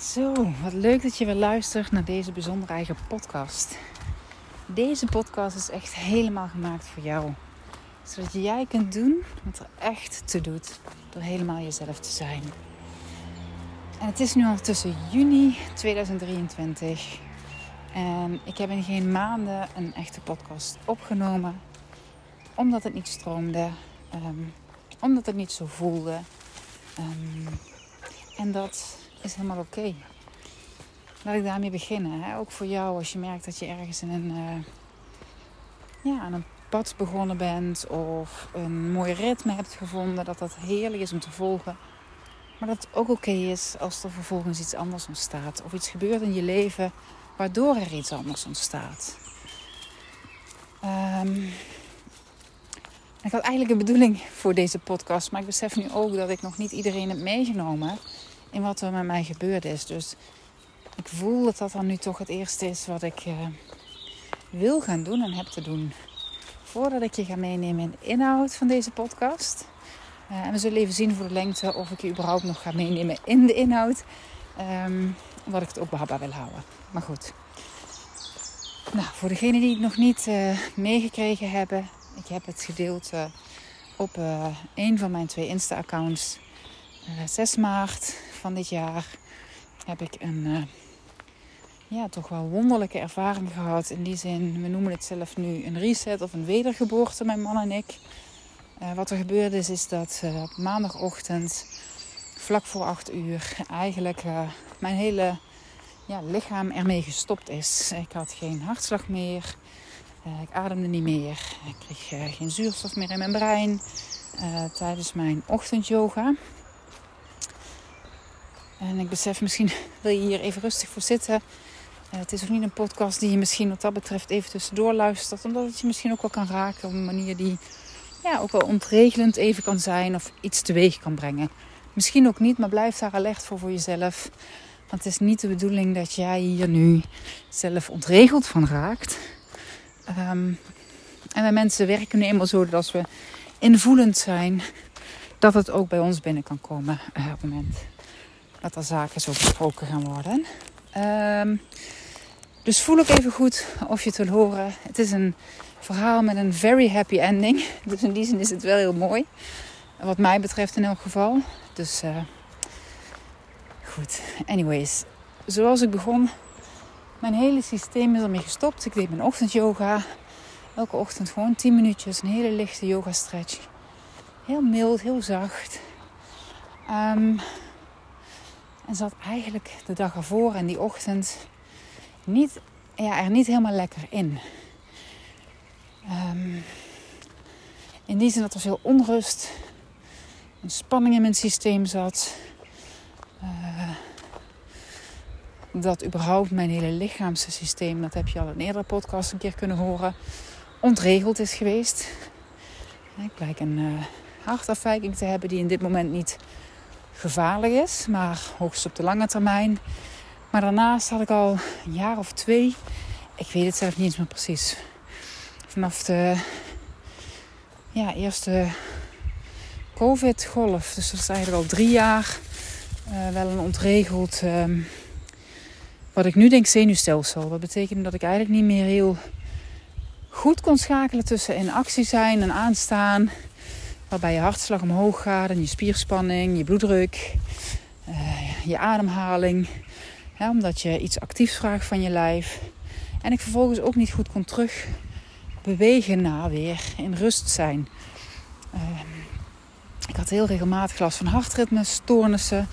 Zo, wat leuk dat je weer luistert naar deze bijzondere eigen podcast. Deze podcast is echt helemaal gemaakt voor jou. Zodat jij kunt doen wat er echt te doet door helemaal jezelf te zijn. En het is nu al tussen juni 2023. En ik heb in geen maanden een echte podcast opgenomen. Omdat het niet stroomde. Ehm, omdat het niet zo voelde. Um, en dat is helemaal oké. Laat ik daarmee beginnen. Hè? Ook voor jou als je merkt dat je ergens in een, uh, ja, aan een pad begonnen bent of een mooi ritme hebt gevonden, dat dat heerlijk is om te volgen. Maar dat het ook oké is als er vervolgens iets anders ontstaat of iets gebeurt in je leven waardoor er iets anders ontstaat. Um, ik had eigenlijk een bedoeling voor deze podcast, maar ik besef nu ook dat ik nog niet iedereen heb meegenomen in wat er met mij gebeurd is. Dus ik voel dat dat dan nu toch het eerste is wat ik uh, wil gaan doen en heb te doen. Voordat ik je ga meenemen in de inhoud van deze podcast. Uh, en we zullen even zien voor de lengte of ik je überhaupt nog ga meenemen in de inhoud. Um, omdat ik het ook behapbaar wil houden. Maar goed. Nou, voor degenen die het nog niet uh, meegekregen hebben. Ik heb het gedeeld op een van mijn twee Insta-accounts. 6 maart van dit jaar heb ik een uh, ja, toch wel wonderlijke ervaring gehad. In die zin, we noemen het zelf nu een reset of een wedergeboorte, mijn man en ik. Uh, wat er gebeurde is, is dat uh, op maandagochtend, vlak voor 8 uur, eigenlijk mijn hele ja, lichaam ermee gestopt is. Ik had geen hartslag meer. ik ademde niet meer. Ik kreeg geen zuurstof meer in mijn brein. tijdens mijn ochtendyoga. En ik besef, misschien wil je hier even rustig voor zitten. Uh, het is ook niet een podcast die je misschien wat dat betreft even tussendoor luistert. Omdat het je misschien ook wel kan raken op een manier die ja, ook wel ontregelend even kan zijn. Of iets teweeg kan brengen. Misschien ook niet, maar blijf daar alert voor voor jezelf. Want het is niet de bedoeling dat jij hier nu zelf ontregeld van raakt. Um, en wij mensen werken nu eenmaal zo dat als we invoelend zijn, dat het ook bij ons binnen kan komen uh, op het moment dat er zaken zo besproken gaan worden. Um, dus voel ook even goed of je het wil horen. Het is een verhaal met een very happy ending. Dus in die zin is het wel heel mooi. Wat mij betreft in elk geval. Dus uh, goed. Anyways, zoals ik begon. Mijn hele systeem is ermee gestopt. Ik deed mijn ochtendyoga. Elke ochtend gewoon 10 minuutjes. Een hele lichte yoga stretch. Heel mild, heel zacht. Um, en zat eigenlijk de dag ervoor en die ochtend niet, ja, er niet helemaal lekker in. Um, in die zin dat er veel onrust en spanning in mijn systeem zat. Uh, dat überhaupt mijn hele lichaamssysteem, dat heb je al in een eerdere podcast een keer kunnen horen, ontregeld is geweest. Ik blijk een uh, hartafwijking te hebben die in dit moment niet gevaarlijk is, maar hoogst op de lange termijn. Maar daarnaast had ik al een jaar of twee, ik weet het zelf niet eens meer precies, vanaf de ja, eerste COVID-golf, dus dat is eigenlijk al drie jaar, uh, wel een ontregeld, um, wat ik nu denk zenuwstelsel. Dat betekent dat ik eigenlijk niet meer heel goed kon schakelen tussen in actie zijn en aanstaan Waarbij je hartslag omhoog gaat en je spierspanning, je bloeddruk, uh, je ademhaling. omdat je iets actiefs vraagt van je lijf. En ik vervolgens ook niet goed kon terug bewegen naar weer in rust zijn. Uh, ik had heel regelmatig last van hartritme, stoornissen,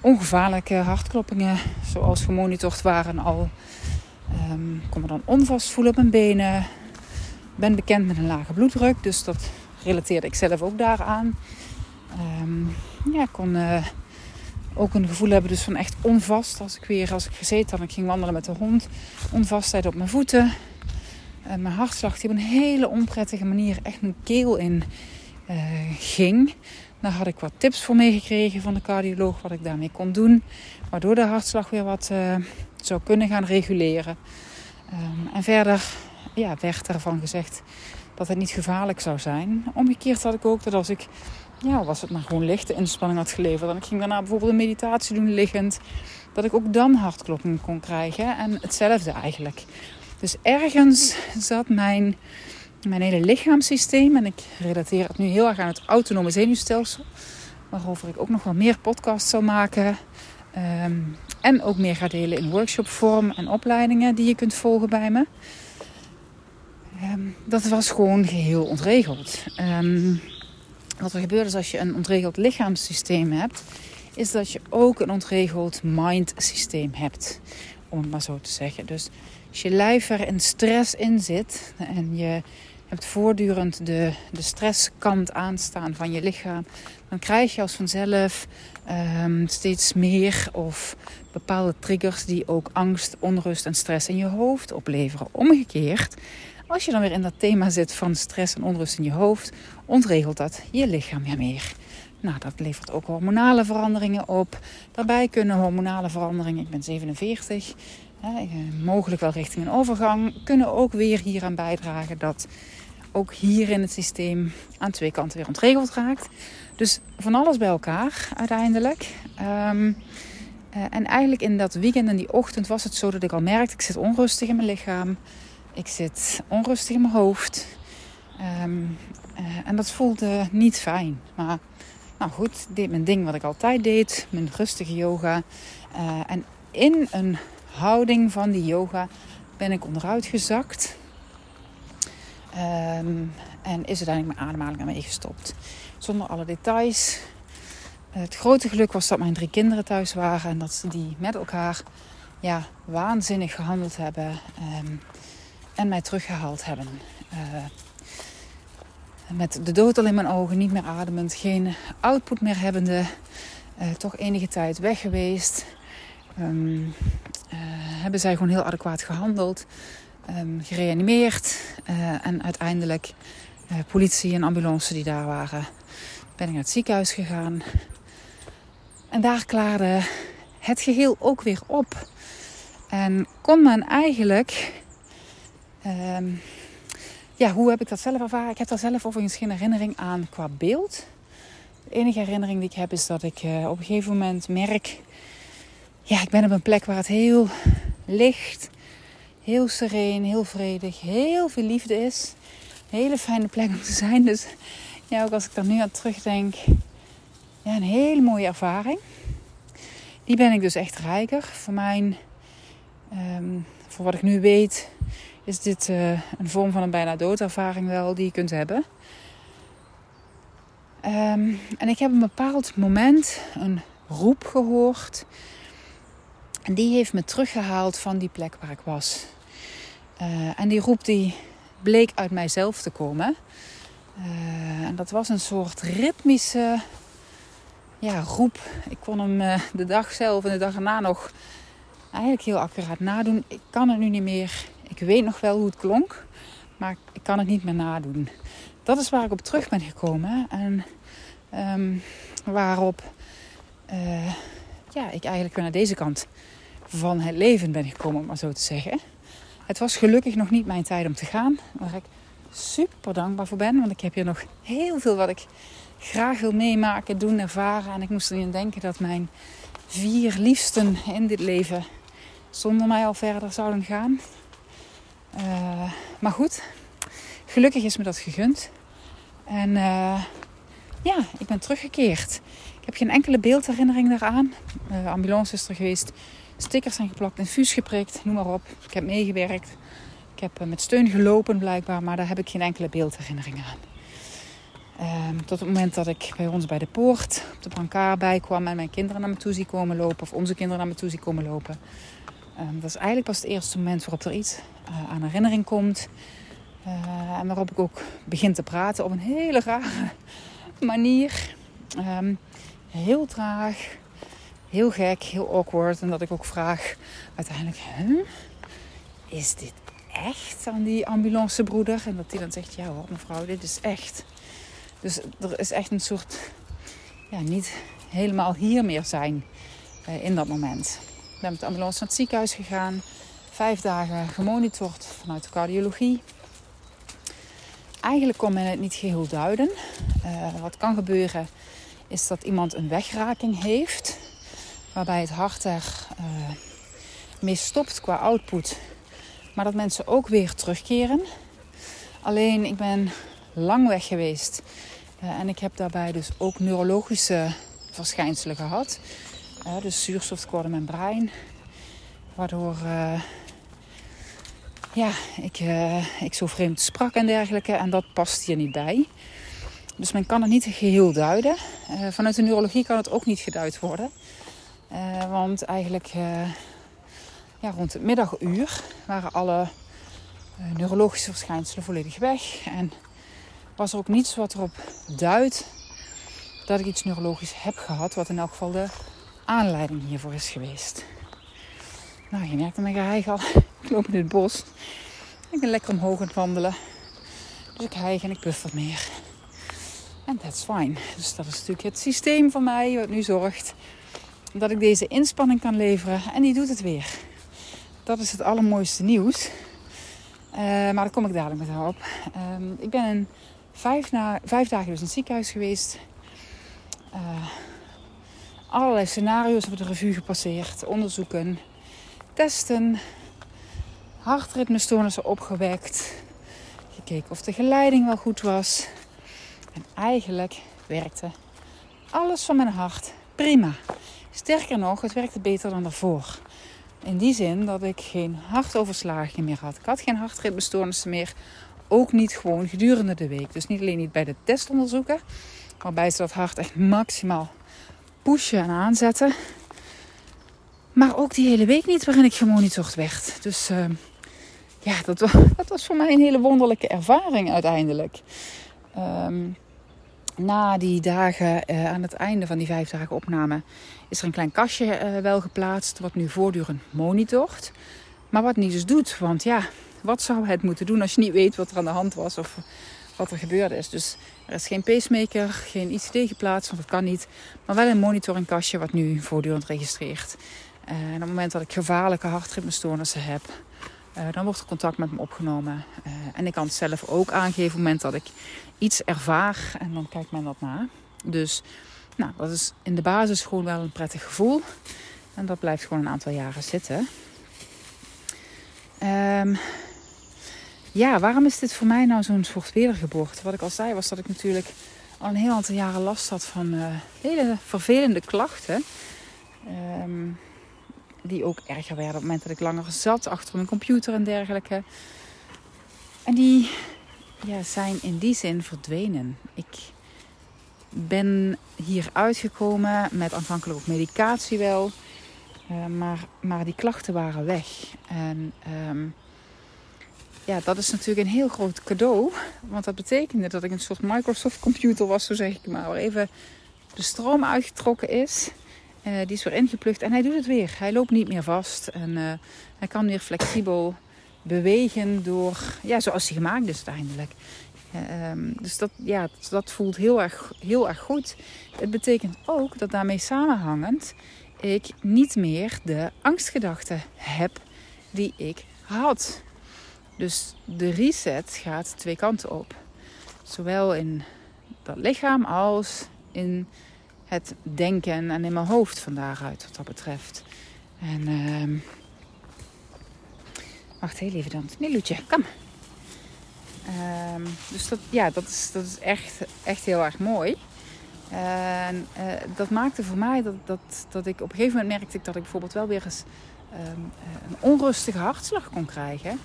ongevaarlijke hartkloppingen, zoals gemonitord waren al. Um, kon me dan onvast voelen op mijn benen. Ben bekend met een lage bloeddruk, dus dat relateerde ik zelf ook daaraan. Um, ja, ik kon uh, ook een gevoel hebben dus van echt onvast. Als ik weer, als ik gezeten had, ik ging wandelen met de hond. Onvastheid op mijn voeten. Uh, mijn hartslag die op een hele onprettige manier echt mijn keel in uh, ging. Daar had ik wat tips voor meegekregen van de cardioloog wat ik daarmee kon doen. Waardoor de hartslag weer wat zou kunnen gaan reguleren. Um, en verder ja, werd ervan gezegd dat het niet gevaarlijk zou zijn. Omgekeerd had ik ook dat als ik, ja, was het maar gewoon lichte inspanning had geleverd. En ik ging daarna bijvoorbeeld een meditatie doen liggend. dat ik ook dan hartkloppingen kon krijgen. En hetzelfde eigenlijk. Dus ergens zat mijn, mijn hele lichaamssysteem, en ik relateer het nu heel erg aan het autonome zenuwstelsel, waarover ik ook nog wel meer podcasts zal maken. Ehm, en ook meer ga delen in workshopvorm en opleidingen die je kunt volgen bij me. Ehm, dat was gewoon geheel ontregeld. Ehm, wat er gebeurt is als je een ontregeld lichaamssysteem hebt, is dat je ook een ontregeld mindsysteem hebt. Om het maar zo te zeggen. Dus als je lijf er in stress in zit en je hebt voortdurend de, de stresskant aanstaan van je lichaam, dan krijg je als vanzelf um, steeds meer of bepaalde triggers die ook angst, onrust en stress in je hoofd opleveren. Omgekeerd, als je dan weer in dat thema zit van stress en onrust in je hoofd, ontregelt dat je lichaam weer meer. Nou, dat levert ook hormonale veranderingen op. Daarbij kunnen hormonale veranderingen, ik ben 47, hè, mogelijk wel richting een overgang, kunnen ook weer hieraan bijdragen dat ook hier in het systeem aan twee kanten weer ontregeld raakt. Dus van alles bij elkaar uiteindelijk. Um, uh, en eigenlijk in dat weekend en die ochtend was het zo dat ik al merkte, ik zit onrustig in mijn lichaam. Ik zit onrustig in mijn hoofd. Um, uh, en dat voelde niet fijn. Maar nou goed, deed mijn ding wat ik altijd deed. Mijn rustige yoga. Uh, en in een houding van die yoga ben ik onderuit gezakt. Um, en is uiteindelijk mijn ademhaling ermee gestopt. Zonder alle details. Het grote geluk was dat mijn drie kinderen thuis waren en dat ze die met elkaar ja, waanzinnig gehandeld hebben um, en mij teruggehaald hebben. Uh, met de dood al in mijn ogen, niet meer ademend, geen output meer hebbende, uh, toch enige tijd weg geweest. Um, uh, hebben zij gewoon heel adequaat gehandeld, um, gereanimeerd en uiteindelijk politie en ambulance die daar waren, ben ik naar het ziekenhuis gegaan. En daar klaarde het geheel ook weer op. En kon men eigenlijk. Um, ja, hoe heb ik dat zelf ervaren? Ik heb daar zelf overigens geen herinnering aan qua beeld. De enige herinnering die ik heb is dat ik uh, op een gegeven moment merk. Ja, ik ben op een plek waar het heel licht, heel sereen, heel vredig, heel veel liefde is. Een hele fijne plek om te zijn. Dus ja, ook als ik daar nu aan terugdenk, ja, een hele mooie ervaring. Die ben ik dus echt rijker. Voor mijn, um, voor wat ik nu weet, is dit uh, een vorm van een bijna doodervaring wel die je kunt hebben. Um, en ik heb een bepaald moment een roep gehoord. En die heeft me teruggehaald van die plek waar ik was. Uh, en die roep die bleek uit mijzelf te komen. Uh, en dat was een soort ritmische ja, roep. Ik kon hem de dag zelf en de dag erna nog eigenlijk heel accuraat nadoen. Ik kan het nu niet meer. Ik weet nog wel hoe het klonk, maar ik kan het niet meer nadoen. Dat is waar ik op terug ben gekomen. En um, waarop uh, ja, ik eigenlijk weer naar deze kant van het leven ben gekomen, om maar zo te zeggen. Het was gelukkig nog niet mijn tijd om te gaan. Waar ik super dankbaar voor ben. Want ik heb hier nog heel veel wat ik graag wil meemaken, doen, ervaren. En ik moest erin denken dat mijn vier liefsten in dit leven zonder mij al verder zouden gaan. Uh, maar goed, gelukkig is me dat gegund. En uh, ja, ik ben teruggekeerd. Ik heb geen enkele beeldherinnering daaraan. Uh, ambulance is er geweest. Stickers zijn geplakt, infuus geprikt, noem maar op. Ik heb meegewerkt. Ik heb met steun gelopen blijkbaar, maar daar heb ik geen enkele beeldherinnering aan. Um, tot het moment dat ik bij ons bij de poort op de brancard bij kwam en mijn kinderen naar me toe zie komen lopen, of onze kinderen naar me toe zie komen lopen. Um, dat is eigenlijk pas het eerste moment waarop er iets uh, aan herinnering komt. Uh, en waarop ik ook begin te praten op een hele rare manier. Um, heel traag, heel gek, heel awkward. En dat ik ook vraag uiteindelijk, huh? is dit echt aan die ambulancebroeder? En dat die dan zegt, ja hoor mevrouw, dit is echt. Dus er is echt een soort, ja, niet helemaal hier meer zijn uh, in dat moment. Ik ben met de ambulance naar het ziekenhuis gegaan. Vijf dagen gemonitord vanuit de cardiologie. Eigenlijk kon men het niet geheel duiden. Uh, wat kan gebeuren is dat iemand een wegraking heeft. waarbij het hart er uh, mee stopt qua output. Maar dat mensen ook weer terugkeren. Alleen ik ben lang weg geweest. Uh, en ik heb daarbij dus ook neurologische verschijnselen gehad. Dus zuurstoftekort in mijn brein. Waardoor ja, ik, ik zo vreemd sprak en dergelijke. En dat past hier niet bij. Dus men kan het niet geheel duiden. Uh, vanuit de neurologie kan het ook niet geduid worden. Want eigenlijk ja, rond het middaguur waren alle neurologische verschijnselen volledig weg. En was er ook niets wat erop duidt dat ik iets neurologisch heb gehad. Wat in elk geval de aanleiding hiervoor is geweest. Nou, je merkt aan mijn geheig al. Ik loop in het bos. Ik ben lekker omhoog aan het wandelen. Dus ik hijg en ik wat meer. En that's fine. Dus dat is natuurlijk het systeem van mij wat nu zorgt dat ik deze inspanning kan leveren. En die doet het weer. Dat is het allermooiste nieuws. Uh, maar daar kom ik dadelijk met haar op. Uh, ik ben vijf, na, vijf dagen dus in het ziekenhuis geweest. Uh, allerlei scenario's hebben de revue gepasseerd. Onderzoeken, testen, hartritmestoornissen opgewekt. Gekeken of de geleiding wel goed was. En eigenlijk werkte alles van mijn hart prima. Sterker nog, het werkte beter dan daarvoor. In die zin dat ik geen hartoverslagen meer had. Ik had geen hartritmestoornissen meer. Ook niet gewoon gedurende de week. Dus niet alleen niet bij de testonderzoeken. Waarbij ze dat hart echt maximaal pushen en aanzetten. Maar ook die hele week niet waarin ik gemonitord werd. Dus uh, ja, dat, dat, was voor mij een hele wonderlijke ervaring uiteindelijk. Um, na die dagen, uh, aan het einde van die vijf dagen opname, is er een klein kastje uh, wel geplaatst. Wat nu voortdurend monitort. Maar wat niet dus doet. Want ja, wat zou het moeten doen als je niet weet wat er aan de hand was of wat er gebeurd is. Dus er is geen pacemaker, geen ICD geplaatst, want dat kan niet. Maar wel een monitoringkastje wat nu voortdurend registreert. Uh, en op het moment dat ik gevaarlijke hartritmestoornissen heb, uh, dan wordt er contact met me opgenomen. Uh, en ik kan het zelf ook aangeven op het moment dat ik iets ervaar. En dan kijkt men dat na. Dus nou, dat is in de basis gewoon wel een prettig gevoel. En dat blijft gewoon een aantal jaren zitten. Um, ja, waarom is dit voor mij nou zo'n soort wedergeboorte? Wat ik al zei was dat ik natuurlijk al een heel aantal jaren last had van uh, hele vervelende klachten. Um, die ook erger werden op het moment dat ik langer zat achter mijn computer en dergelijke. En die ja, zijn in die zin verdwenen. Ik ben hier uitgekomen met aanvankelijk ook medicatie wel. Uh, maar, maar die klachten waren weg. En um, ja, dat is natuurlijk een heel groot cadeau. Want dat betekende dat ik een soort Microsoft computer was, zo zeg ik maar. Waar even de stroom uitgetrokken is. Uh, die is weer ingeplucht en hij doet het weer. Hij loopt niet meer vast en uh, hij kan weer flexibel bewegen door, ja, zoals hij gemaakt is uiteindelijk. Uh, um, dus dat, ja, dat voelt heel erg, heel erg goed. Het betekent ook dat daarmee samenhangend ik niet meer de angstgedachten heb die ik had. Dus de reset gaat twee kanten op. Zowel in dat lichaam als in het denken en in mijn hoofd van daaruit wat dat betreft. En uh, wacht heel even dan. Nee, Loetje, kom. Uh, dus dat, ja, dat is, dat is echt, echt heel erg mooi. En uh, dat maakte voor mij dat, dat, dat ik op een gegeven moment merkte ik dat ik bijvoorbeeld wel weer eens um, een onrustige hartslag kon krijgen.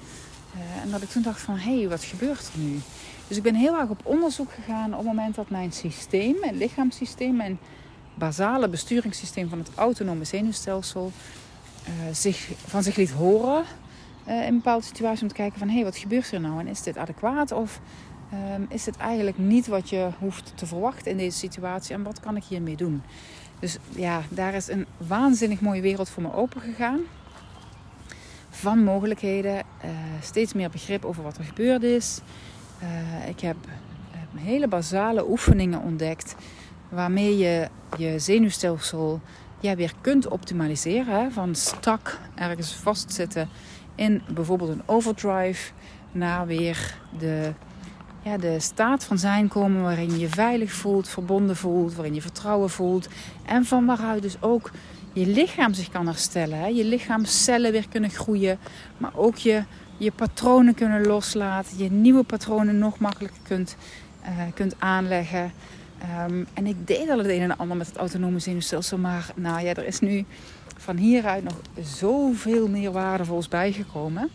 Uh, en dat ik toen dacht van, hé, hey, wat gebeurt er nu? Dus ik ben heel erg op onderzoek gegaan op het moment dat mijn systeem, mijn lichaamssysteem, mijn basale besturingssysteem van het autonome zenuwstelsel uh, zich, van zich liet horen uh, in een bepaalde situatie om te kijken van hé, hey, wat gebeurt er nou en is dit adequaat of um, is dit eigenlijk niet wat je hoeft te verwachten in deze situatie en wat kan ik hiermee doen? Dus ja, daar is een waanzinnig mooie wereld voor me open gegaan. Van mogelijkheden, uh, steeds meer begrip over wat er gebeurd is. ik heb hele basale oefeningen ontdekt waarmee je je zenuwstelsel weer kunt optimaliseren. Van stak ergens vastzitten in bijvoorbeeld een overdrive naar weer de, ja, de staat van zijn komen waarin je veilig voelt, verbonden voelt, waarin je vertrouwen voelt. En van waaruit dus ook je lichaam zich kan herstellen. Hè? Je lichaamcellen weer kunnen groeien. Maar ook je, je patronen kunnen loslaten. Je nieuwe patronen nog makkelijker kunt, uh, kunt aanleggen. Ehm, en ik deed al het een en ander met het autonome zenuwstelsel. Maar nou ja, er is nu van hieruit nog zoveel meer waardevols bijgekomen.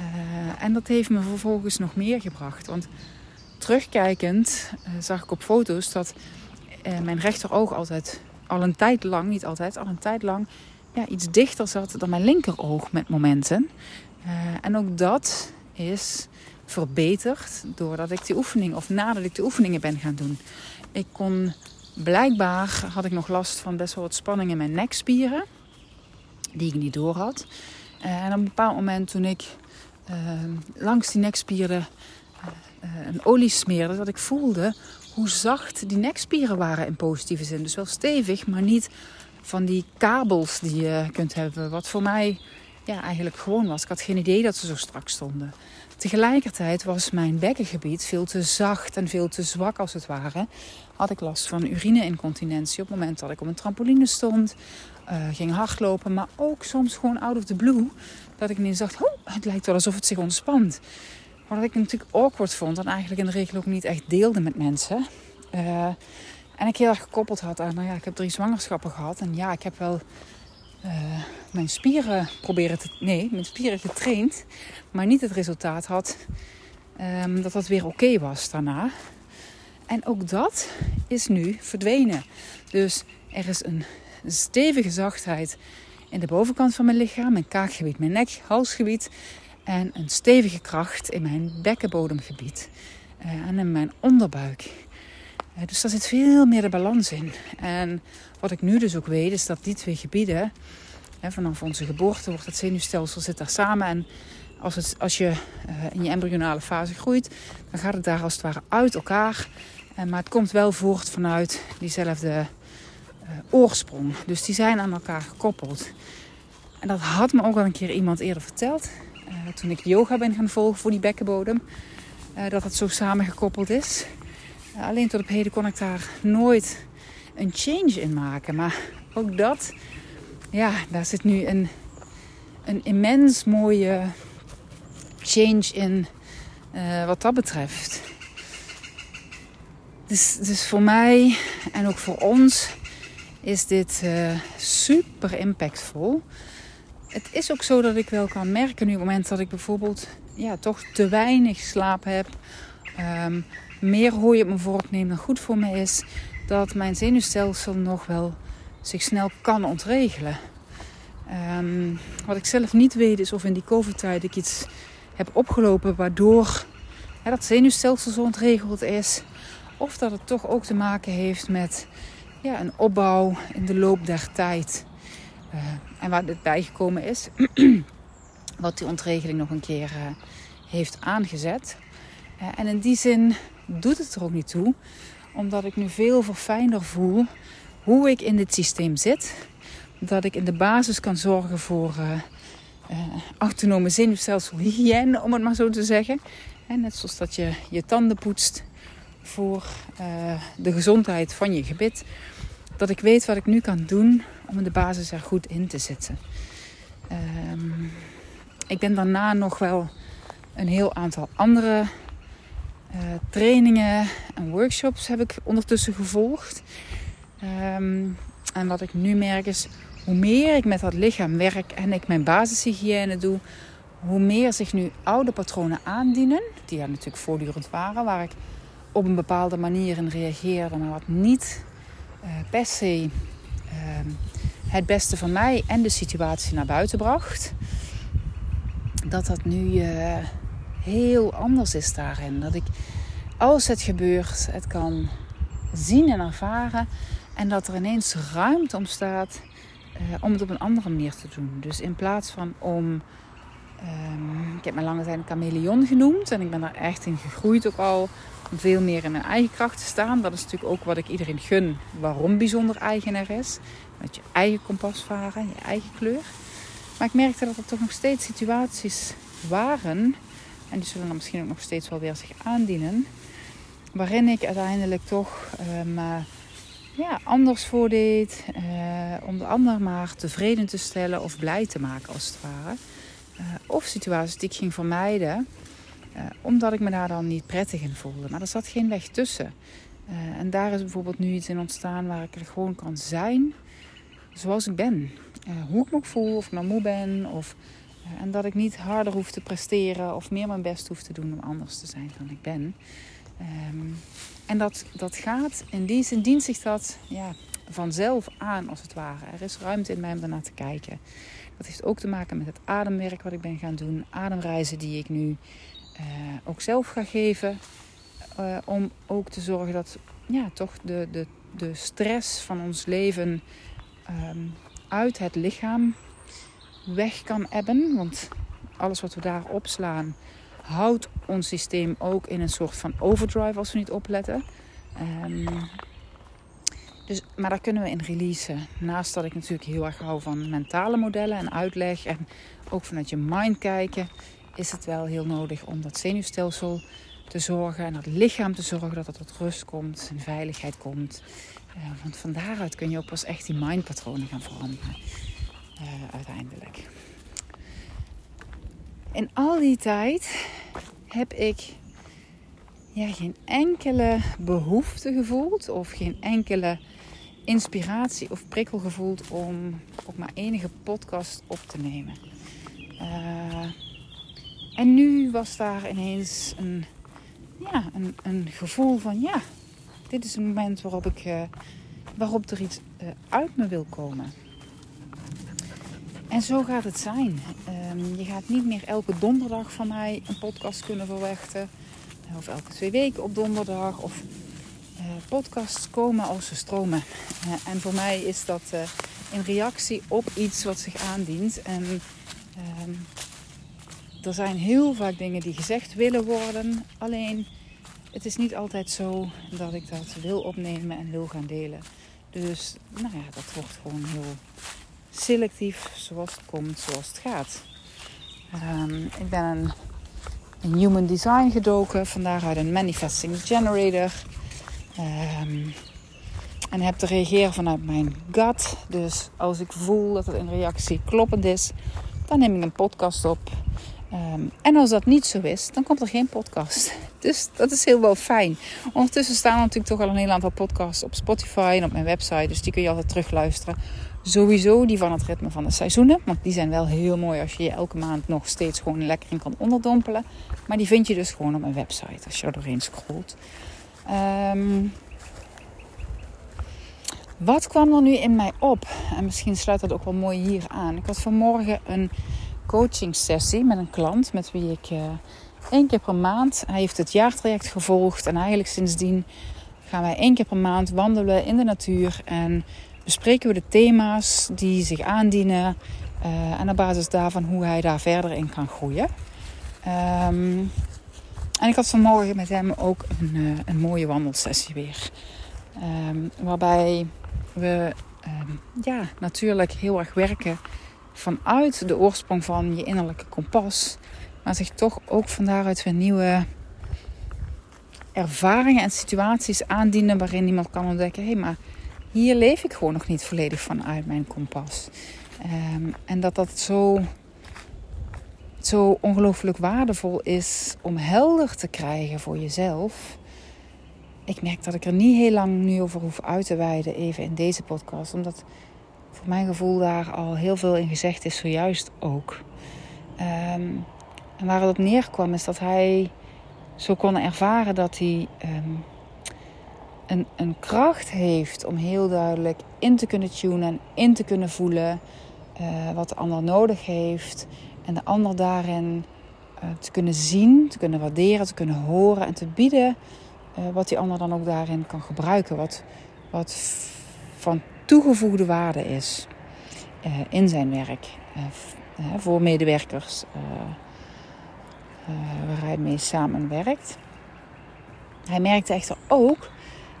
Uh, en dat heeft me vervolgens nog meer gebracht. Want terugkijkend uh, zag ik op foto's dat mijn rechteroog altijd al een tijd lang, niet altijd, al een tijd lang ja, iets dichter zat dan mijn linkeroog met momenten. en ook dat is verbeterd doordat ik die oefening, of nadat ik de oefeningen ben gaan doen. Ik kon blijkbaar had ik nog last van best wel wat spanning in mijn nekspieren, die ik niet door had. en op een bepaald moment toen ik langs die nekspieren een olie smeerde, dat ik voelde hoe zacht die nekspieren waren in positieve zin. Dus wel stevig, maar niet van die kabels die je kunt hebben. Wat voor mij ja, eigenlijk gewoon was. Ik had geen idee dat ze zo strak stonden. Tegelijkertijd was mijn bekkengebied veel te zacht en veel te zwak als het ware. Had ik last van urine-incontinentie op het moment dat ik op een trampoline stond. Uh, ging hardlopen, maar ook soms gewoon out of the blue. Dat ik ineens dacht, oh, het lijkt wel alsof het zich ontspant. Wat ik natuurlijk awkward vond en eigenlijk in de regel ook niet echt deelde met mensen. Uh, en ik heel erg gekoppeld had aan, nou ja, ik heb drie zwangerschappen gehad. En ja, ik heb wel uh, mijn spieren proberen te... Nee, mijn spieren getraind. Maar niet het resultaat had um, dat dat weer oké was daarna. En ook dat is nu verdwenen. Dus er is een stevige zachtheid in de bovenkant van mijn lichaam. Mijn kaakgebied, mijn nek, halsgebied en een stevige kracht in mijn bekkenbodemgebied uh, en in mijn onderbuik. Uh, dus daar zit veel meer de balans in. En wat ik nu dus ook weet, is dat die twee gebieden, vanaf onze geboorte wordt het zenuwstelsel zit daar samen. En als, het, als je uh, in je embryonale fase groeit, dan gaat het daar als het ware uit elkaar. maar het komt wel voort vanuit diezelfde oorsprong. Dus die zijn aan elkaar gekoppeld. En dat had me ook al een keer iemand eerder verteld. Uh, toen ik yoga ben gaan volgen voor die bekkenbodem. Uh, dat het zo samengekoppeld is. Uh, alleen tot op heden kon ik daar nooit een change in maken. Maar ook dat, ja, daar zit nu een, een immens mooie change in wat dat betreft. Dus, dus voor mij en ook voor ons is dit super impactvol het is ook zo dat ik wel kan merken nu op het moment dat ik bijvoorbeeld ja, toch te weinig slaap heb. Um, meer hooi op mijn vork neem dan goed voor me is. Dat mijn zenuwstelsel nog wel zich snel kan ontregelen. Um, wat ik zelf niet weet is of in die covid-tijd ik iets heb opgelopen waardoor dat zenuwstelsel zo ontregeld is. Of dat het toch ook te maken heeft met ja, een opbouw in de loop der tijd. Uh, en waar dit bijgekomen is, wat die ontregeling nog een keer uh, heeft aangezet. Uh, en in die zin doet het er ook niet toe, omdat ik nu veel verfijnder voel hoe ik in dit systeem zit. Dat ik in de basis kan zorgen voor autonome zenuwstelselhygiëne, om het maar zo te zeggen. En net zoals dat je je tanden poetst voor de gezondheid van je gebit. Dat ik weet wat ik nu kan doen om de basis er goed in te zetten. Um, ik ben daarna nog wel een heel aantal andere uh, trainingen en workshops heb ik ondertussen gevolgd. Um, en wat ik nu merk is, hoe meer ik met dat lichaam werk en ik mijn basishygiëne doe, hoe meer zich nu oude patronen aandienen, die er natuurlijk voortdurend waren, waar ik op een bepaalde manier in reageerde, maar wat niet per se uh, het beste van mij en de situatie naar buiten bracht. Dat dat nu uh, heel anders is daarin. Dat ik, als het gebeurt, het kan zien en ervaren. En dat er ineens ruimte ontstaat uh, om het op een andere manier te doen. Dus in plaats van om. Um, ik heb me lange tijd een chameleon genoemd. En ik ben daar echt in gegroeid ook al. Veel meer in mijn eigen kracht te staan. Dat is natuurlijk ook wat ik iedereen gun. Waarom bijzonder eigenaar is. Met je eigen kompas varen, je eigen kleur. Maar ik merkte dat er toch nog steeds situaties waren. En die zullen dan misschien ook nog steeds wel weer zich aandienen. Waarin ik uiteindelijk toch um, ja, anders voordeed. Uh, om de ander maar tevreden te stellen of blij te maken als het ware. Uh, of situaties die ik ging vermijden. Uh, omdat ik me daar dan niet prettig in voelde. Maar er zat geen weg tussen. en daar is bijvoorbeeld nu iets in ontstaan waar ik er gewoon kan zijn. Zoals ik ben. hoe ik me ook voel. Of ik nou moe ben. Of, en dat ik niet harder hoef te presteren. Of meer mijn best hoef te doen om anders te zijn dan ik ben. Um, en dat, dat gaat, in die zin zich dat ja, vanzelf aan als het ware. Er is ruimte in mij om daarnaar te kijken. Dat heeft ook te maken met het ademwerk wat ik ben gaan doen. Ademreizen die ik nu uh, ook zelf ga geven. Uh, om ook te zorgen dat ja, toch de, de, de stress van ons leven um, uit het lichaam weg kan ebben. Want alles wat we daar opslaan, houdt ons systeem ook in een soort van overdrive als we niet opletten. Um, dus, maar daar kunnen we in releasen. Naast dat ik natuurlijk heel erg hou van mentale modellen en uitleg en ook vanuit je mind kijken, is het wel heel nodig om dat zenuwstelsel te zorgen en dat lichaam te zorgen dat het tot rust komt, in veiligheid komt. Uh, want van daaruit kun je ook pas echt die mindpatronen gaan veranderen. Uh, uiteindelijk. In al die tijd heb ik ja, geen enkele behoefte gevoeld of geen enkele inspiratie of prikkel gevoeld om ook maar enige podcast op te nemen. Uh, en nu was daar ineens een, ja, een, een gevoel van ja, dit is een moment waarop, ik, uh, waarop er iets uh, uit me wil komen. En zo gaat het zijn. Um, je gaat niet meer elke donderdag van mij een podcast kunnen verwachten. Of elke twee weken op donderdag. Of podcasts komen als ze stromen. En voor mij is dat in reactie op iets wat zich aandient. En um, er zijn heel vaak dingen die gezegd willen worden. Alleen het is niet altijd zo dat ik dat wil opnemen en wil gaan delen. Dus nou ja, dat wordt gewoon heel selectief zoals het komt, zoals het gaat. Um, ik ben een, human design gedoken, vandaar uit een manifesting generator. Um, en heb te reageren vanuit mijn gut. Dus als ik voel dat het een reactie kloppend is, dan neem ik een podcast op. Um, en als dat niet zo is, dan komt er geen podcast. Dus dat is heel wel fijn. Ondertussen staan er natuurlijk toch al een heel aantal podcasts op Spotify en op mijn website. Dus die kun je altijd terugluisteren. Sowieso die van het ritme van de seizoenen. Want die zijn wel heel mooi als je je elke maand nog steeds gewoon lekker in kan onderdompelen. Maar die vind je dus gewoon op mijn website als je er doorheen scrolt. Um, wat kwam er nu in mij op? En misschien sluit dat ook wel mooi hier aan. Ik had vanmorgen een coaching sessie met een klant met wie ik uh, één keer per maand. Hij heeft het jaartraject gevolgd en eigenlijk sindsdien gaan wij één keer per maand wandelen in de natuur en bespreken we de thema's die zich aandienen uh, en op basis daarvan hoe hij daar verder in kan groeien. Um, en ik had vanmorgen met hem ook een, uh, een mooie wandelsessie weer. Um, waarbij we um, ja, natuurlijk heel erg werken vanuit de oorsprong van je innerlijke kompas. Maar zich toch ook van daaruit weer nieuwe ervaringen en situaties aandienen waarin iemand kan ontdekken: hé, hey, maar hier leef ik gewoon nog niet volledig vanuit mijn kompas. Um, en dat dat zo, zo ongelooflijk waardevol is om helder te krijgen voor jezelf. Ik merk dat ik er niet heel lang nu over hoef uit te wijden, even in deze podcast. Omdat mijn gevoel daar al heel veel in gezegd is, zojuist ook. Um, en waar het op neerkwam is dat hij zo kon ervaren dat hij um, een, een kracht heeft om heel duidelijk in te kunnen tunen en in te kunnen voelen uh, wat de ander nodig heeft. En de ander daarin uh, te kunnen zien, te kunnen waarderen, te kunnen horen en te bieden uh, wat die ander dan ook daarin kan gebruiken. Wat, wat van toegevoegde waarde is in zijn werk voor medewerkers waar hij mee samenwerkt. Hij merkte echter ook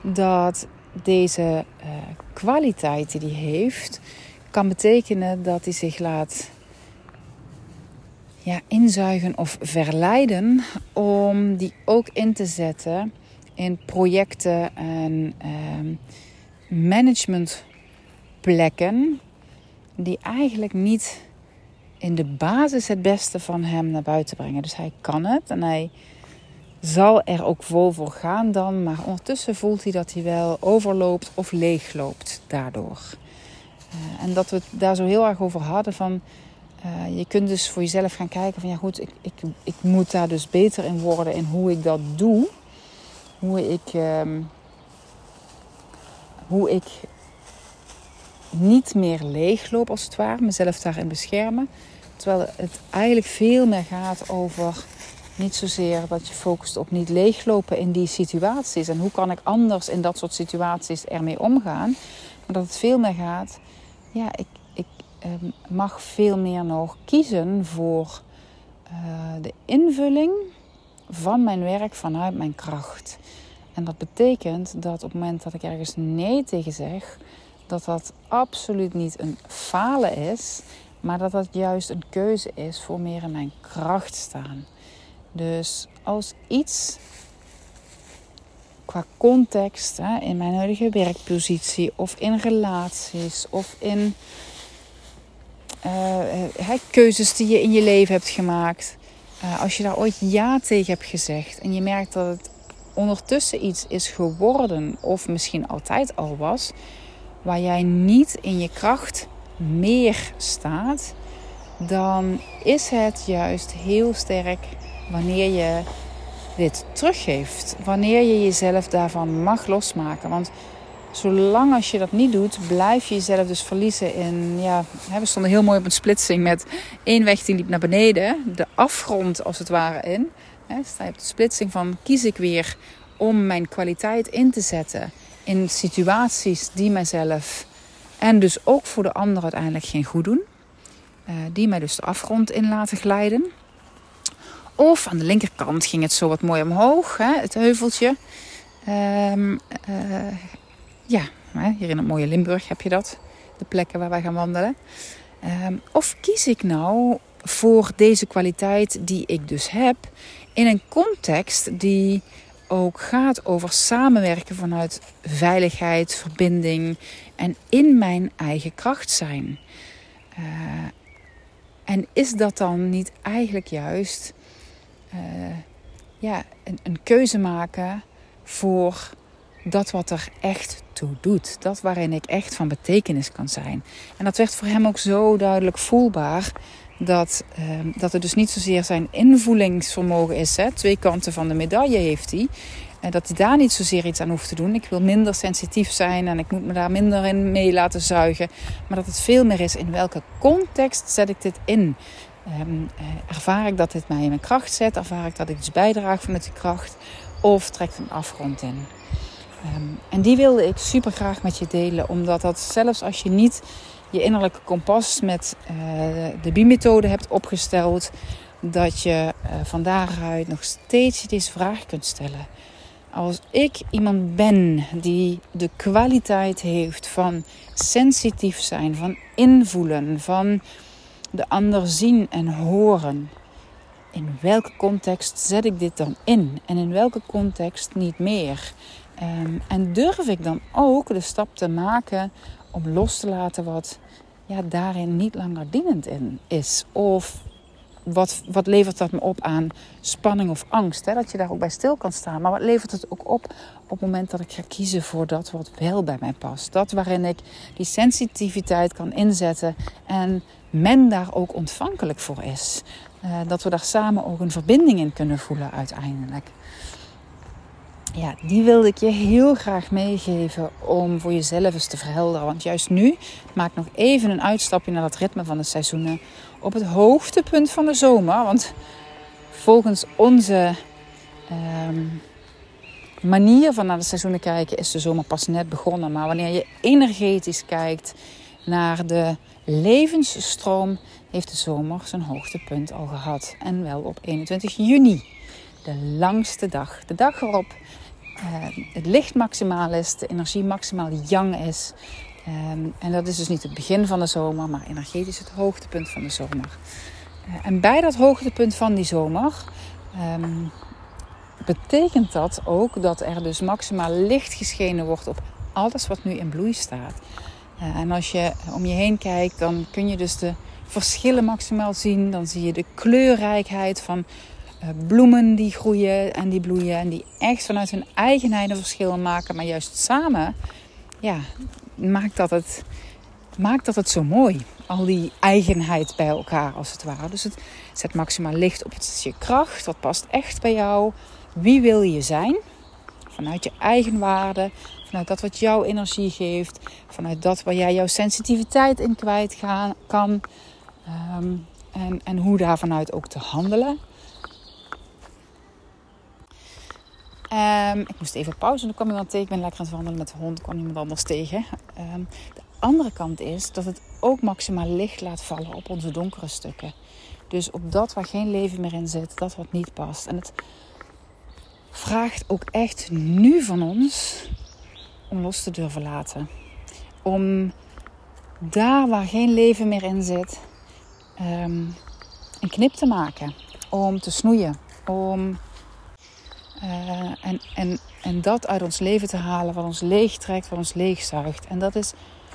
dat deze kwaliteit die hij heeft, kan betekenen dat hij zich laat ja, inzuigen of verleiden om die ook in te zetten in projecten en uh, managementplekken die eigenlijk niet in de basis het beste van hem naar buiten brengen. Dus hij kan het en hij zal er ook vol voor gaan dan, maar ondertussen voelt hij dat hij wel overloopt of leegloopt daardoor. Uh, en dat we het daar zo heel erg over hadden van uh, je kunt dus voor jezelf gaan kijken van ja goed, ik, ik, ik moet daar dus beter in worden in hoe ik dat doe. Hoe ik, um, hoe ik niet meer leegloop als het ware, mezelf daarin beschermen. Terwijl het eigenlijk veel meer gaat over niet zozeer dat je focust op niet leeglopen in die situaties. En hoe kan ik anders in dat soort situaties ermee omgaan. Maar dat het veel meer gaat, ja, ik, ik eh, mag veel meer nog kiezen voor uh, de invulling van mijn werk vanuit mijn kracht. En dat betekent dat op het moment dat ik ergens nee tegen zeg, dat dat absoluut niet een falen is, maar dat dat juist een keuze is voor meer in mijn kracht staan. Dus als iets qua context, hè, in mijn huidige werkpositie of in relaties of in uh, keuzes die je in je leven hebt gemaakt, uh, als je daar ooit ja tegen hebt gezegd en je merkt dat het ondertussen iets is geworden of misschien altijd al was, waar jij niet in je kracht meer staat, dan is het juist heel sterk wanneer je dit teruggeeft. Wanneer je jezelf daarvan mag losmaken. Want zolang als je dat niet doet, blijf je jezelf dus verliezen in. Ja, we stonden heel mooi op een splitsing met één weg die liep naar beneden, de afgrond als het ware in. Sta je de splitsing van kies ik weer om mijn kwaliteit in te zetten in situaties die mijzelf en dus ook voor de ander uiteindelijk geen goed doen. Uh, die mij dus de afgrond in laten glijden. Of aan de linkerkant ging het zo wat mooi omhoog, hè, het heuveltje. Um, uh, ja, hier in het mooie Limburg heb je dat. De plekken waar wij gaan wandelen. Um, of kies ik nou voor deze kwaliteit die ik dus heb in een context die ook gaat over samenwerken vanuit veiligheid, verbinding en in mijn eigen kracht zijn. Uh, en is dat dan niet eigenlijk juist uh, ja, een, een, keuze maken voor dat wat er echt toe doet? Dat waarin ik echt van betekenis kan zijn. En dat werd voor hem ook zo duidelijk voelbaar dat, uh, dat het dus niet zozeer zijn invoelingsvermogen is. Hè? Twee kanten van de medaille heeft hij. En dat hij daar niet zozeer iets aan hoeft te doen. Ik wil minder sensitief zijn en ik moet me daar minder in mee laten zuigen. Maar dat het veel meer is in welke context zet ik dit in. Um, ervaar ik dat dit mij in mijn kracht zet? Ervaar ik dat ik iets bijdraag vanuit die kracht? Of trekt een afgrond in? Um, en die wilde ik super graag met je delen. Omdat dat zelfs als je niet je innerlijke kompas met uh, de B-methode hebt opgesteld, dat je uh, van daaruit nog steeds deze vraag kunt stellen. Als ik iemand ben die de kwaliteit heeft van sensitief zijn, van invoelen, van de ander zien en horen, in welke context zet ik dit dan in en in welke context niet meer? Um, en durf ik dan ook de stap te maken om los te laten wat ja, daarin niet langer dienend in is. Of wat, wat levert dat me op aan spanning of angst? Hè? Dat je daar ook bij stil kan staan. Maar wat levert het ook op op het moment dat ik ga kiezen voor dat wat wel bij mij past? Dat waarin ik die sensitiviteit kan inzetten en men daar ook ontvankelijk voor is. Uh, dat we daar samen ook een verbinding in kunnen voelen uiteindelijk ja, die wilde ik je heel graag meegeven om voor jezelf eens te verhelderen. Want juist nu maak nog even een uitstapje naar dat ritme van de seizoenen. Op het hoogtepunt van de zomer. Want volgens onze um, manier van naar de seizoenen kijken is de zomer pas net begonnen. Maar wanneer je energetisch kijkt naar de levensstroom, heeft de zomer zijn hoogtepunt al gehad. En wel op 21 juni. De langste dag. De dag waarop uh, het licht maximaal is, de energie maximaal yang is. Um, en dat is dus niet het begin van de zomer, maar energetisch het hoogtepunt van de zomer. Uh, en bij dat hoogtepunt van die zomer um, betekent dat ook dat er dus maximaal licht geschenen wordt op alles wat nu in bloei staat. En als je om je heen kijkt, dan kun je dus de verschillen maximaal zien. Dan zie je de kleurrijkheid van bloemen die groeien en die bloeien. En die echt vanuit hun eigenheid een verschil maken. Maar juist samen, ja, maakt dat het, maakt dat het zo mooi. Al die eigenheid bij elkaar als het ware. Dus het zet maximaal licht op het je kracht. Wat past echt bij jou. Wie wil je zijn? Vanuit je eigen waarde, vanuit dat wat jouw energie geeft, vanuit dat waar jij jouw sensitiviteit in kwijt kan. Ehm, en, en hoe daar vanuit ook te handelen. Um, ik moest even pauze, dan kwam iemand tegen. Ik ben lekker aan het wandelen met de hond, kwam iemand anders tegen. Um, de andere kant is dat het ook maximaal licht laat vallen op onze donkere stukken. Dus op dat waar geen leven meer in zit, dat wat niet past. En het vraagt ook echt nu van ons om los te durven laten. Om daar waar geen leven meer in zit, um, een knip te maken. Om te snoeien. Om, uh, en, en, en dat uit ons leven te halen wat ons leegtrekt, wat ons leegzuigt. En dat is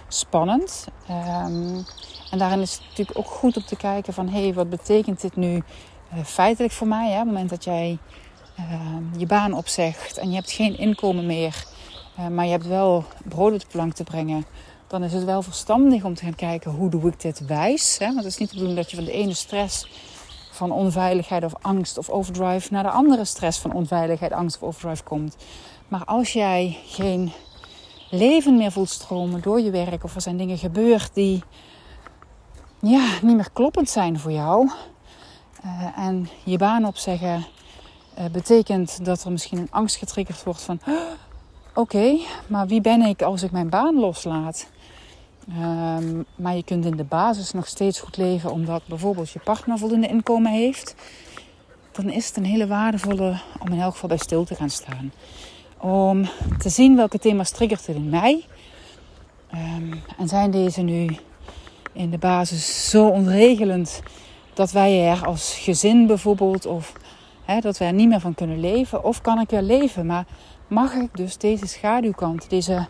spannend. Um, en daarin is het natuurlijk ook goed om te kijken van... hé, hey, wat betekent dit nu uh, feitelijk voor mij? Hè? Op het moment dat jij uh, je baan opzegt en je hebt geen inkomen meer... Uh, maar je hebt wel brood op de plank te brengen... dan is het wel verstandig om te gaan kijken hoe doe ik dit wijs. Hè? Want het is niet de bedoeling dat je van de ene stress van onveiligheid of angst of overdrive... naar de andere stress van onveiligheid, angst of overdrive komt. Maar als jij geen leven meer voelt stromen door je werk... of er zijn dingen gebeurd die ja, niet meer kloppend zijn voor jou. Uh, en je baan opzeggen uh, betekent dat er misschien een angst getriggerd wordt van... Oké, maar wie ben ik als ik mijn baan loslaat? Um, maar je kunt in de basis nog steeds goed leven omdat bijvoorbeeld je partner voldoende inkomen heeft. Dan is het een hele waardevolle om in elk geval bij stil te gaan staan. Om te zien welke thema's triggert in mij. Um, en zijn deze nu in de basis zo onregelend dat wij er als gezin bijvoorbeeld of dat wij er niet meer van kunnen leven. Of kan ik er leven, maar mag ik dus deze schaduwkant, deze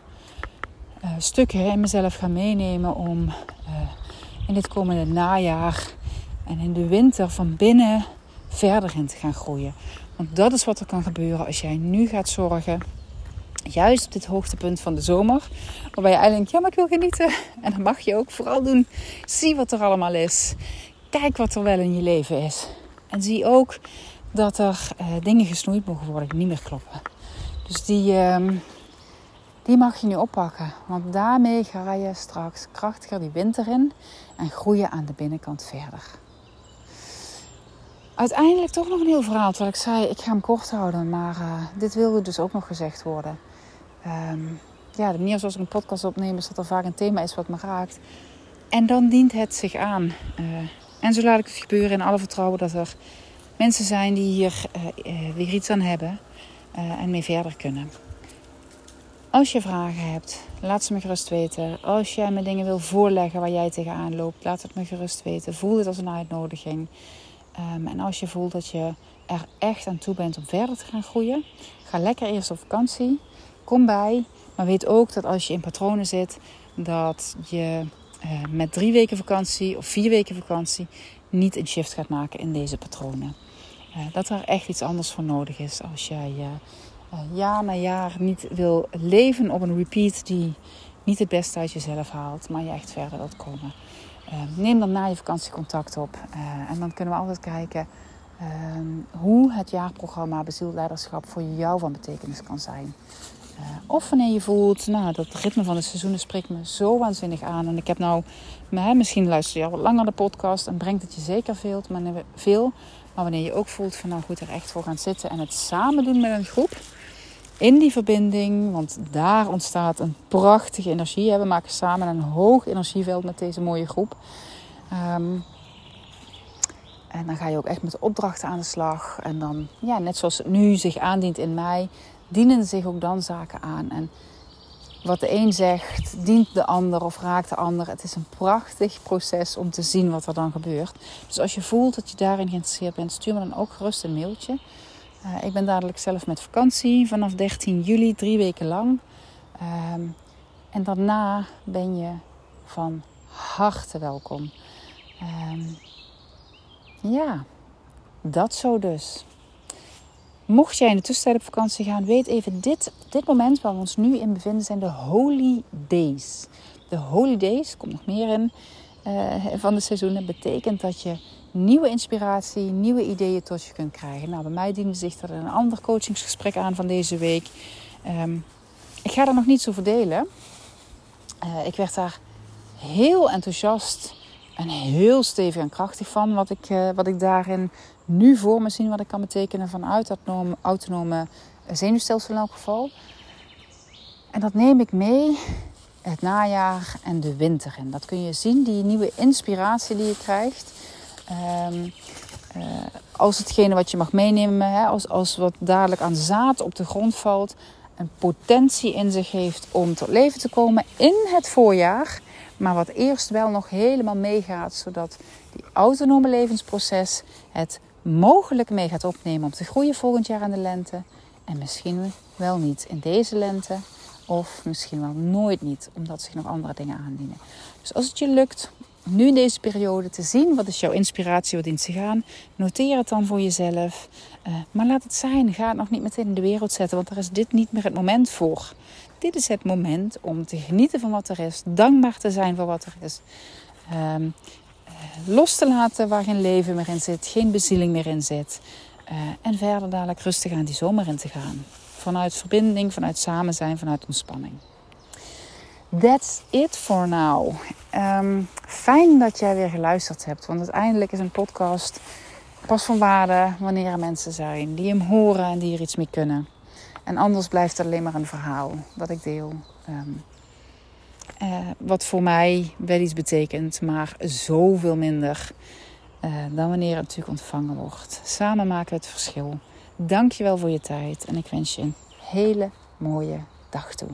uh, stukken in mezelf gaan meenemen om uh, in dit komende najaar en in de winter van binnen verder in te gaan groeien. Want dat is wat er kan gebeuren als jij nu gaat zorgen Juist op dit hoogtepunt van de zomer. Waarbij je eigenlijk denkt, ja maar ik wil genieten. En dat mag je ook vooral doen. Zie wat er allemaal is. Kijk wat er wel in je leven is. En zie ook dat er uh, dingen gesnoeid mogen worden die niet meer kloppen. Dus die, uh, die mag je nu oppakken. Want daarmee ga je straks krachtiger die winter in. En groeien aan de binnenkant verder. Uiteindelijk toch nog een heel verhaal. Terwijl ik zei, ik ga hem kort houden. Maar uh, dit wilde dus ook nog gezegd worden. Um, ja, de manier zoals ik een podcast opneem is dat er vaak een thema is wat me raakt. En dan dient het zich aan. Uh, en zo laat ik het gebeuren in alle vertrouwen dat er mensen zijn die hier uh, weer iets aan hebben en mee verder kunnen. Als je vragen hebt, laat ze me gerust weten. Als jij me dingen wil voorleggen waar jij tegenaan loopt, laat het me gerust weten. Voel dit als een uitnodiging. Um, en als je voelt dat je er echt aan toe bent om verder te gaan groeien, ga lekker eerst op vakantie. Kom bij. Maar weet ook dat als je in patronen zit, dat je uh, met drie weken vakantie of vier weken vakantie niet een shift gaat maken in deze patronen. Uh, dat er echt iets anders voor nodig is als jij uh, jaar na jaar niet wil leven op een repeat die niet het beste uit jezelf haalt, maar je echt verder wilt komen. neem dan na je vakantie contact op en dan kunnen we altijd kijken hoe het jaarprogramma Bezield Leiderschap voor jou van betekenis kan zijn. Uh, of wanneer je voelt, nou, dat ritme van de seizoenen spreekt me zo waanzinnig aan. En ik heb nou, misschien luister je al wat langer de podcast en brengt het je zeker veel, maar, veel. Maar wanneer je ook voelt van nou goed er echt voor gaan zitten en het samen doen met een groep. In die verbinding, want daar ontstaat een prachtige energie. We maken samen een hoog energieveld met deze mooie groep. Um, en dan ga je ook echt met opdrachten aan de slag. En dan, ja, net zoals het nu zich aandient in mij, dienen zich ook dan zaken aan. En wat de een zegt, dient de ander of raakt de ander. Het is een prachtig proces om te zien wat er dan gebeurt. Dus als je voelt dat je daarin geïnteresseerd bent, stuur me dan ook gerust een mailtje. Uh, ik ben dadelijk zelf met vakantie vanaf 13 juli, drie weken lang. Ehm, en daarna ben je van harte welkom. Ehm, ja, dat zo dus. Mocht jij in de tussentijd op vakantie gaan, weet even, dit, dit moment waar we ons nu in bevinden zijn de Holy Days. De Holy Days, komt nog meer in uh, van de seizoenen, betekent dat je nieuwe inspiratie, nieuwe ideeën tot je kunt krijgen. Nou, bij mij diende zich er een ander coachingsgesprek aan van deze week. Ehm, ik ga daar nog niet zo verdelen. Uh, ik werd daar heel enthousiast en heel stevig en krachtig van. Wat ik, uh, wat ik daarin nu voor me zie, wat ik kan betekenen vanuit dat autonome zenuwstelsel in elk geval. En dat neem ik mee het najaar en de winter in. Dat kun je zien, die nieuwe inspiratie die je krijgt. Um, uh, als hetgene wat je mag meenemen, hè, als, als wat dadelijk aan zaad op de grond valt, een potentie in zich heeft om tot leven te komen in het voorjaar. Maar wat eerst wel nog helemaal meegaat, zodat die autonome levensproces het mogelijk mee gaat opnemen om te groeien volgend jaar in de lente. En misschien wel niet in deze lente, of misschien wel nooit niet, omdat zich nog andere dingen aandienen. Dus als het je lukt nu in deze periode te zien wat is jouw inspiratie, wat dient te gaan, noteer het dan voor jezelf. Uh, maar laat het zijn. Ga het nog niet meteen in de wereld zetten, want daar is dit niet meer het moment voor. Dit is het moment om te genieten van wat er is, dankbaar te zijn voor wat er is. Um, uh, los te laten waar geen leven meer in zit, geen bezieling meer in zit. Uh, en verder dadelijk rustig aan die zomer in te gaan. Vanuit verbinding, vanuit samen zijn, vanuit ontspanning. That's it for now. Um, fijn dat jij weer geluisterd hebt. Want uiteindelijk is een podcast pas van waarde wanneer er mensen zijn die hem horen en die er iets mee kunnen. En anders blijft het alleen maar een verhaal dat ik deel. Um, uh, wat voor mij wel iets betekent, maar zoveel minder uh, dan wanneer het natuurlijk ontvangen wordt. Samen maken we het verschil. Dank je wel voor je tijd en ik wens je een hele mooie dag toe.